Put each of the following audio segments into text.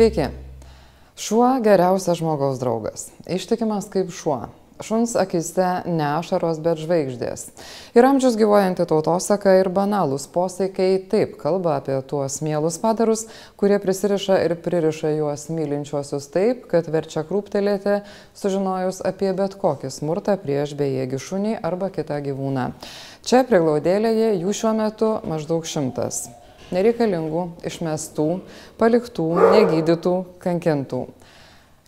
Sveiki. Šuo geriausias žmogaus draugas. Ištikimas kaip šuo. Šuns akise ne ašaros, bet žvaigždės. Ir amžius gyvojanti tautosaka ir banalūs posaikai taip kalba apie tuos mielus padarus, kurie prisiriša ir pririša juos mylinčiuosius taip, kad verčia krūptelėti, sužinojus apie bet kokį smurtą prieš bejėgį šunį arba kitą gyvūną. Čia priglaudėlėje jų šiuo metu maždaug šimtas. Nereikalingų, išmestų, paliktų, negydytų, kankintų.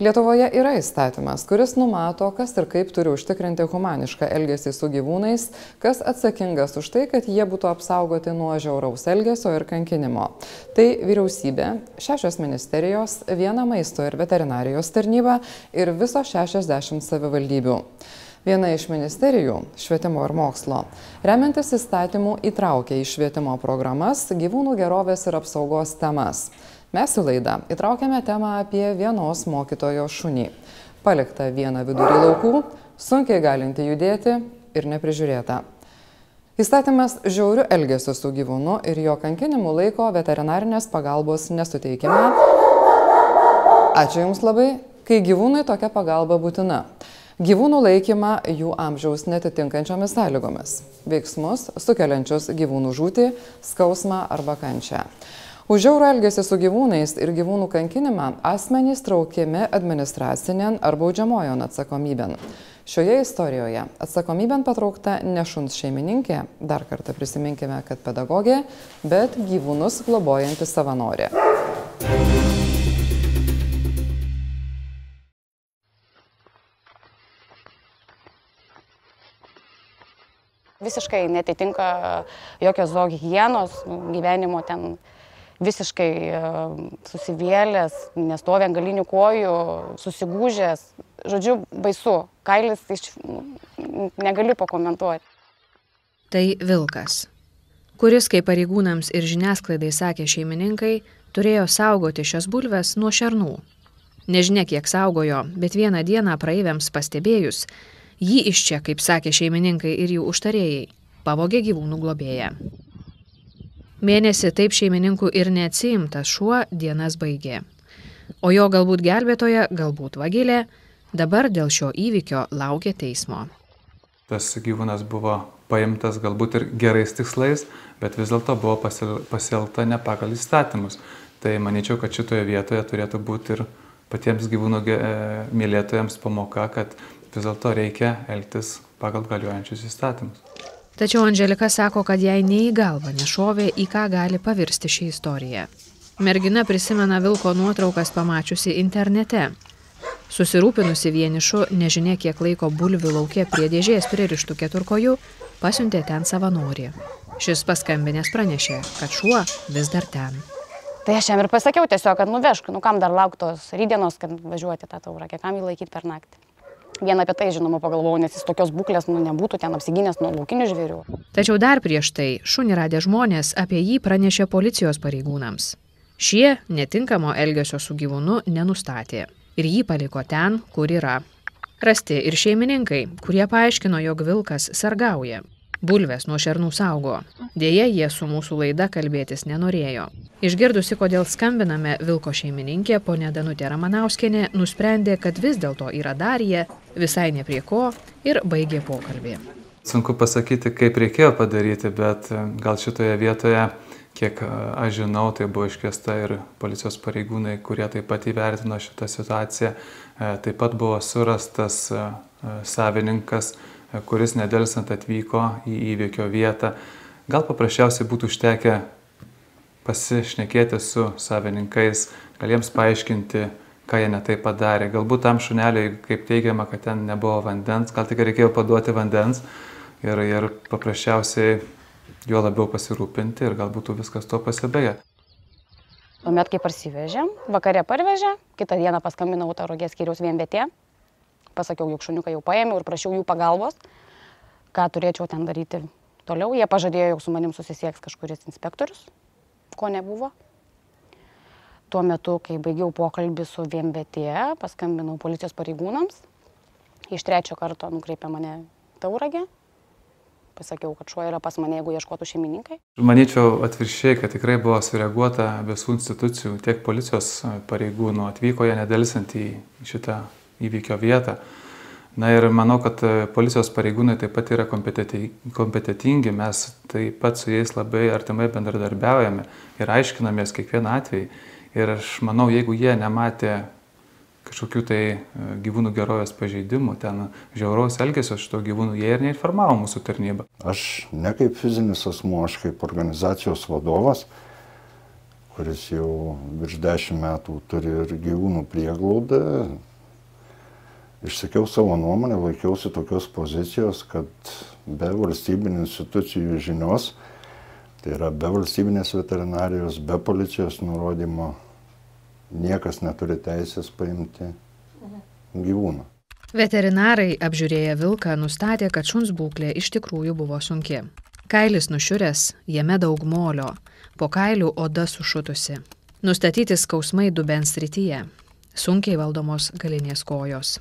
Lietuvoje yra įstatymas, kuris numato, kas ir kaip turi užtikrinti humanišką elgesį su gyvūnais, kas atsakingas už tai, kad jie būtų apsaugoti nuo žiauraus elgesio ir kankinimo. Tai vyriausybė, šešios ministerijos, viena maisto ir veterinarijos tarnyba ir viso 60 savivaldybių. Viena iš ministerijų - švietimo ir mokslo. Remiantis įstatymų įtraukia į švietimo programas gyvūnų gerovės ir apsaugos temas. Mes į laidą įtraukėme temą apie vienos mokytojo šunį. Palikta viena vidury laukų, sunkiai galinti judėti ir neprižiūrėta. Įstatymas žiaurių elgesio su gyvūnu ir jo kankinimu laiko veterinarinės pagalbos nesuteikime. Ačiū Jums labai, kai gyvūnui tokia pagalba būtina gyvūnų laikymą jų amžiaus netitinkančiomis sąlygomis, veiksmus sukeliančius gyvūnų žūtį, skausmą arba kančią. Už žiaurų elgesį su gyvūnais ir gyvūnų kankinimą asmenys traukiami administracinėn ar baudžiamojon atsakomybėn. Šioje istorijoje atsakomybėn patraukta ne šuns šeimininkė, dar kartą prisiminkime, kad pedagogė, bet gyvūnus globojanti savanorė. Visiškai netitinka jokios zoogienos gyvenimo ten visiškai e, susivėlęs, nestovi ant galinių kojų, susigūžęs. Žodžiu, baisu. Kailis iš... negaliu pakomentuoti. Tai vilkas, kuris, kaip pareigūnams ir žiniasklaidai sakė šeimininkai, turėjo saugoti šias bulves nuo šernų. Nežinia, kiek saugojo, bet vieną dieną praeiviams pastebėjus, Jį iš čia, kaip sakė šeimininkai ir jų užtarėjai, pavogė gyvūnų globėja. Mėnesį taip šeimininkų ir neatsiimtas šuo dienas baigė. O jo galbūt gelbėtoja, galbūt vagilė, dabar dėl šio įvykio laukia teismo. Tas gyvūnas buvo paimtas galbūt ir gerais tikslais, bet vis dėlto buvo pasielta ne pagal įstatymus. Tai manyčiau, kad šitoje vietoje turėtų būti ir patiems gyvūnų mylėtojams pamoka, kad vis dėlto reikia elgtis pagal galiojančius įstatymus. Tačiau Angelika sako, kad jai nei į galvą nešovė, į ką gali pavirsti ši istorija. Mergina prisimena Vilko nuotraukas pamačiusi internete. Susirūpinusi vienišu, nežinia kiek laiko bulvių laukė prie dėžės pririštų keturkojų, pasiuntė ten savanorį. Šis paskambinės pranešė, kad šuo vis dar ten. Tai aš jam ir pasakiau tiesiog, kad nuvežk, nu kam dar lauktos rydienos, kad važiuoti tą taurą, kiek kam jį laikyti per naktį. Vien apie tai, žinoma, pagalvojau, nes jis tokios būklės nu, nebūtų ten apsiginęs nuo laukinių žvėrių. Tačiau dar prieš tai šunį radę žmonės apie jį pranešė policijos pareigūnams. Šie netinkamo elgesio su gyvūnu nenustatė ir jį paliko ten, kur yra. Rasti ir šeimininkai, kurie paaiškino, jog vilkas sargauja bulves nuo šernų saugo. Dėja, jie su mūsų laida kalbėtis nenorėjo. Išgirdusi, kodėl skambiname Vilko šeimininkė, ponė Danutė Ramanauskenė nusprendė, kad vis dėlto yra Darija, visai ne prie ko ir baigė pokalbį. Sunku pasakyti, kaip reikėjo padaryti, bet e, gal šitoje vietoje, kiek e, aš žinau, tai buvo iškviesta ir policijos pareigūnai, kurie taip pat įvertino šitą situaciją. E, taip pat buvo surastas savininkas, kuris nedelsant atvyko į įvykio vietą. Gal paprasčiausiai būtų užtekę pasišnekėti su savininkais, gal jiems paaiškinti, ką jie netai padarė. Galbūt tam šuneliui, kaip teigiama, kad ten nebuvo vandens, gal tik reikėjo paduoti vandens ir, ir paprasčiausiai juo labiau pasirūpinti ir galbūt viskas to pasibėgė. Tuomet, kai parsivežėm, vakarė parvežė, kitą dieną paskambinau Tarogės skyriaus vienvietė, pasakiau, jog šuniuką jau paėmiau ir prašiau jų pagalbos, ką turėčiau ten daryti toliau. Jie pažadėjo, jog su manim susisieks kažkuris inspektorius, ko nebuvo. Tuo metu, kai baigiau pokalbį su VMBT, paskambinau policijos pareigūnams. Iš trečio karto nukreipė mane tauragė. pasakiau, kad šuo yra pas mane, jeigu ieškotų šeimininkai. Manyčiau atviršiai, kad tikrai buvo sureaguota visų institucijų, tiek policijos pareigūnų atvyko jie nedėlisant į šitą įvykio vietą. Na ir manau, kad policijos pareigūnai taip pat yra kompetitingi, mes taip pat su jais labai artimai bendradarbiaujame ir aiškinamės kiekvieną atvejį. Ir aš manau, jeigu jie nematė kažkokių tai e, gyvūnų gerovės pažeidimų, ten žiauraus elgesio šito gyvūnų, jie ir neinformavo mūsų tarnybą. Aš ne kaip fizinis asmuo, aš kaip organizacijos vadovas, kuris jau virš dešimt metų turi ir gyvūnų prieglaudą, išsakiau savo nuomonę, laikiausi tokios pozicijos, kad be valstybinių institucijų žinios, tai yra be valstybinės veterinarijos, be policijos nurodymo, niekas neturi teisės paimti gyvūną. Veterinarai apžiūrėję vilką nustatė, kad šuns būklė iš tikrųjų buvo sunki. Kailis nušiuręs, jame daug molio, po kailių oda sušutusi. Nustatyti skausmai dubens srityje, sunkiai valdomos galinės kojos.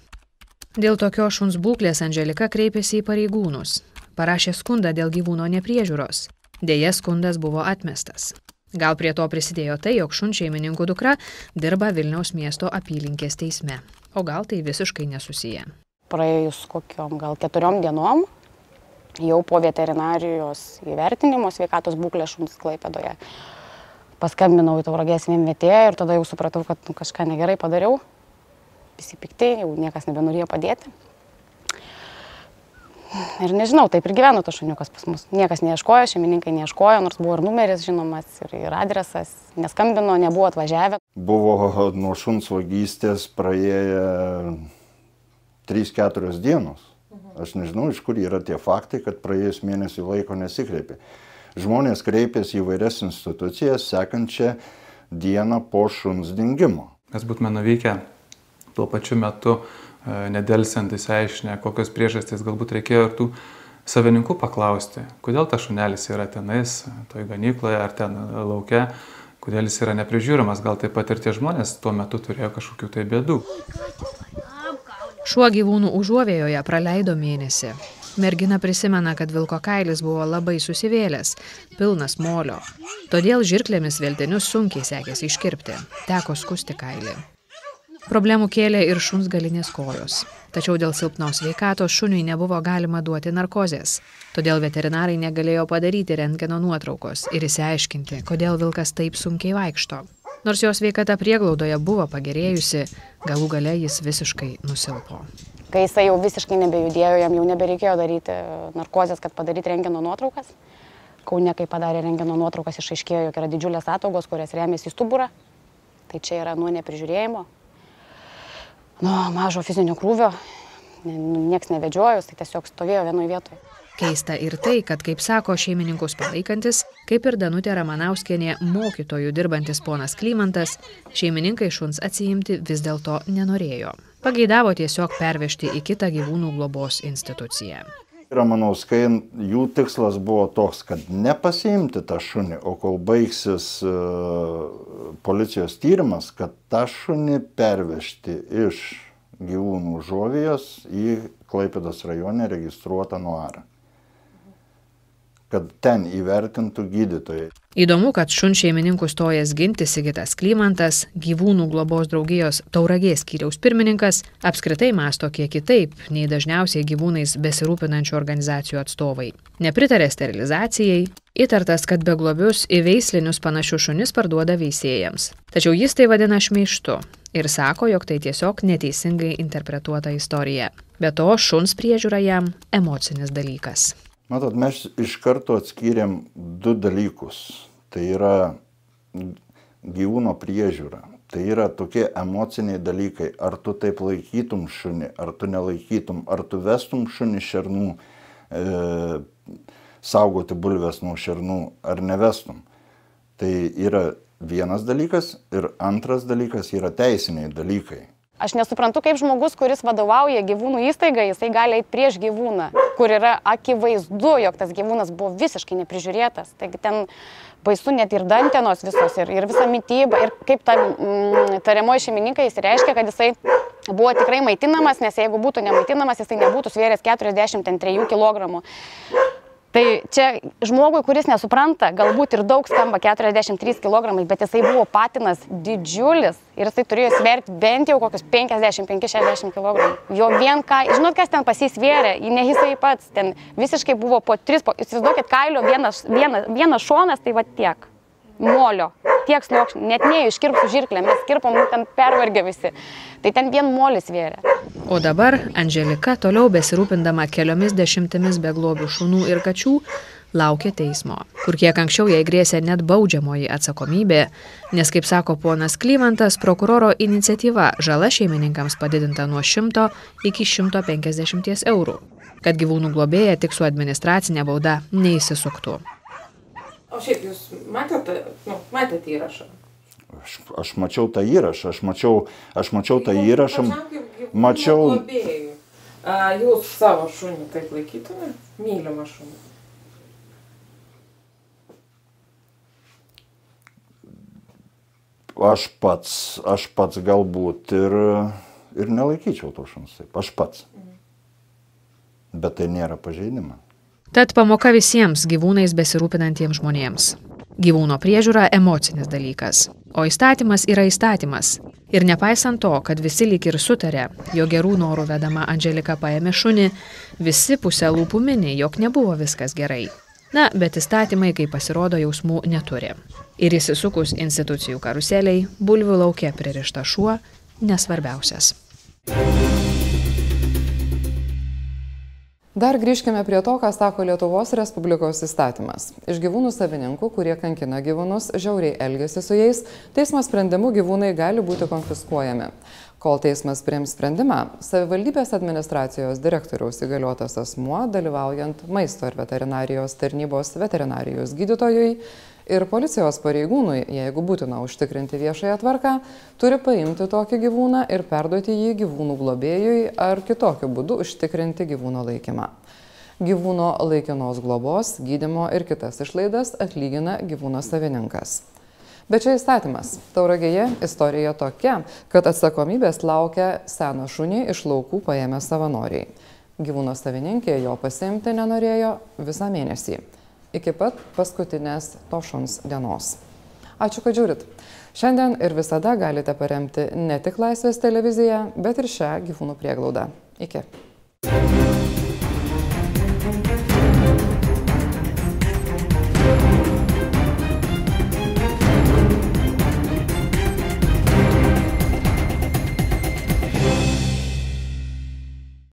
Dėl tokios šuns būklės Angelika kreipėsi į pareigūnus, parašė skundą dėl gyvūno nepriežiūros. Deja, skundas buvo atmestas. Gal prie to prisidėjo tai, jog šun šeimininkų dukra dirba Vilniaus miesto apylinkės teisme. O gal tai visiškai nesusiję. Praėjus kokiom gal keturiom dienom, jau po veterinarijos įvertinimo sveikatos būklės šuns klaipėdoje, paskambinau į tauragės vienvietėje ir tada jau supratau, kad nu, kažką negerai padariau. Visi piktai, jau niekas nebenorėjo padėti. Ir nežinau, taip ir gyveno tas šuniukas pas mus. Niekas neieškojo, šeimininkai neieškojo, nors buvo ir numeris žinomas, ir, ir adresas, neskambino, nebuvo atvažiavę. Buvo nuo šuns vagystės praėję 3-4 dienos. Aš nežinau, iš kur yra tie faktai, kad praėjus mėnesį laiko nesikreipė. Žmonės kreipėsi į vairias institucijas sekančią dieną po šuns dingimo. Mes būtume nuvykę tuo pačiu metu E, nedelsiant įsiaiškinę, kokios priežastys galbūt reikėjo ir tų savininkų paklausti, kodėl tas šunelis yra tenais, toj ganykloje ar ten laukia, kodėl jis yra neprižiūrimas, gal taip pat ir tie žmonės tuo metu turėjo kažkokių tai bėdų. Šuo gyvūnų užuovėjoje praleido mėnesį. Mergina prisimena, kad vilko kailis buvo labai susivėlęs, pilnas molio. Todėl žirklėmis veltinius sunkiai sekėsi iškirpti. Teko skusti kailį. Problemų kėlė ir šuns galinės kojos. Tačiau dėl silpnos sveikatos šuniui nebuvo galima duoti narkozės. Todėl veterinarai negalėjo padaryti rentgeno nuotraukos ir įsiaiškinti, kodėl vilkas taip sunkiai vaikšto. Nors jo sveikata prieglaudoje buvo pagerėjusi, galų gale jis visiškai nusilpo. Kai jisai jau visiškai nebejudėjo, jam jau nebereikėjo daryti narkozės, kad padaryti rentgeno nuotraukas. Kaune, kai padarė rentgeno nuotraukas, išaiškėjo, jog yra didžiulės ataugos, kurias remiasi į stuburą. Tai čia yra nuo neprižiūrėjimo, nuo mažo fizinio krūvio, nieks nevedžiojus, tai tiesiog stovėjo vienoje vietoje. Keista ir tai, kad, kaip sako šeimininkus palaikantis, kaip ir Danutė Ramanauskienė mokytojų dirbantis ponas Klymantas, šeimininkai šuns atsiimti vis dėlto nenorėjo. Pageidavo tiesiog pervežti į kitą gyvūnų globos instituciją. Ramanauskai, jų tikslas buvo toks, kad nepasiimti tą šunį, o kol baigsis uh, policijos tyrimas, kad tą šunį pervežti iš gyvūnų žovijos į Klaipėdos rajone registruotą nuarą kad ten įvertintų gydytojai. Įdomu, kad šun šeimininkų stojas ginti Sigitas Klymantas, gyvūnų globos draugijos tauragės skyriaus pirmininkas, apskritai masto kiek kitaip nei dažniausiai gyvūnais besirūpinančių organizacijų atstovai. Nepritarė sterilizacijai, įtartas, kad beglobius į veislinius panašius šunis parduoda veisėjams. Tačiau jis tai vadina šmeištu ir sako, jog tai tiesiog neteisingai interpretuota istorija. Be to, šuns priežiūra jam emocinis dalykas. Matot, mes iš karto atskyrėm du dalykus. Tai yra gyvūno priežiūra. Tai yra tokie emociniai dalykai. Ar tu taip laikytum šunį, ar tu nelaikytum, ar tu vestum šunį šernų, e, saugoti bulves nuo šernų, ar nevestum. Tai yra vienas dalykas ir antras dalykas yra teisiniai dalykai. Aš nesuprantu, kaip žmogus, kuris vadovauja gyvūnų įstaigai, jisai gali eiti prieš gyvūną, kur yra akivaizdu, jog tas gyvūnas buvo visiškai neprižiūrėtas. Taigi ten baisu net ir dantenos visos, ir, ir visa mytyba, ir kaip ta mm, tariamoji šeimininkai įsireiškia, kad jisai buvo tikrai maitinamas, nes jeigu būtų nemaitinamas, jisai nebūtų svėręs 43 kg. Tai čia žmogui, kuris nesupranta, galbūt ir daug skamba 43 kg, bet jisai buvo patinas didžiulis ir jisai turėjo sverti bent jau kokius 55-60 kg. Jo vien ką, žinot, kas ten pasisvėrė, ne jisai pats, ten visiškai buvo po 3, po, įsivaizduokit, kailio vienas, vienas, vienas šonas, tai va tiek molio, tiek sluoksnių, net neiškirpsiu žirklę, mes kirpom, nu, ten pervargę visi. Tai ten vien molis vėrė. O dabar Angelika, toliau besirūpindama keliomis dešimtimis beglobių šunų ir kačių, laukia teismo, kur kiek anksčiau jai grėsė net baudžiamoji atsakomybė, nes, kaip sako ponas Klymantas, prokuroro iniciatyva žala šeimininkams padidinta nuo 100 iki 150 eurų, kad gyvūnų globėja tik su administracinė bauda neįsisuktų. O šiaip jūs matėte, nu, matėte įrašą? Aš, aš mačiau tą įrašą, aš mačiau, aš mačiau tą įrašą. Mačiau. Globėjų. A, jūs savo šunį taip laikytumėte? Mylimą šunį. Aš pats, aš pats galbūt ir, ir nelaikyčiau to šuns taip. Aš pats. Bet tai nėra pažeidimas. Tad pamoka visiems gyvūnais besirūpinantiems žmonėms. Gyvūno priežiūra emocinis dalykas, o įstatymas yra įstatymas. Ir nepaisant to, kad visi lyg ir sutarė, jo gerų norų vedama Angelika paėmė šunį, visi pusę lūpų mini, jog nebuvo viskas gerai. Na, bet įstatymai, kaip pasirodo, jausmų neturi. Ir įsisukus institucijų karuseliai, bulvių laukia pririšta šuo nesvarbiausias. Dar grįžkime prie to, ką sako Lietuvos Respublikos įstatymas. Iš gyvūnų savininkų, kurie kankina gyvūnus, žiauriai elgesi su jais, teismo sprendimu gyvūnai gali būti konfiskuojami. Kol teismas priims sprendimą, savivaldybės administracijos direktoriaus įgaliotas asmuo, dalyvaujant maisto ir veterinarijos tarnybos veterinarijos gydytojui, ir policijos pareigūnui, jeigu būtina užtikrinti viešąją tvarką, turi paimti tokį gyvūną ir perduoti jį gyvūnų globėjui ar kitokiu būdu užtikrinti gyvūno laikymą. Gyvūno laikinos globos, gydimo ir kitas išlaidas atlygina gyvūno savininkas. Bet čia įstatymas. Tauragėje istorija tokia, kad atsakomybės laukia seno šunį iš laukų paėmę savanoriai. Gyvūno savininkė jo pasimti nenorėjo visą mėnesį iki pat paskutinės to šuns dienos. Ačiū, kad žiūrit. Šiandien ir visada galite paremti ne tik Laisvės televiziją, bet ir šią gyvūnų prieglaudą. Iki.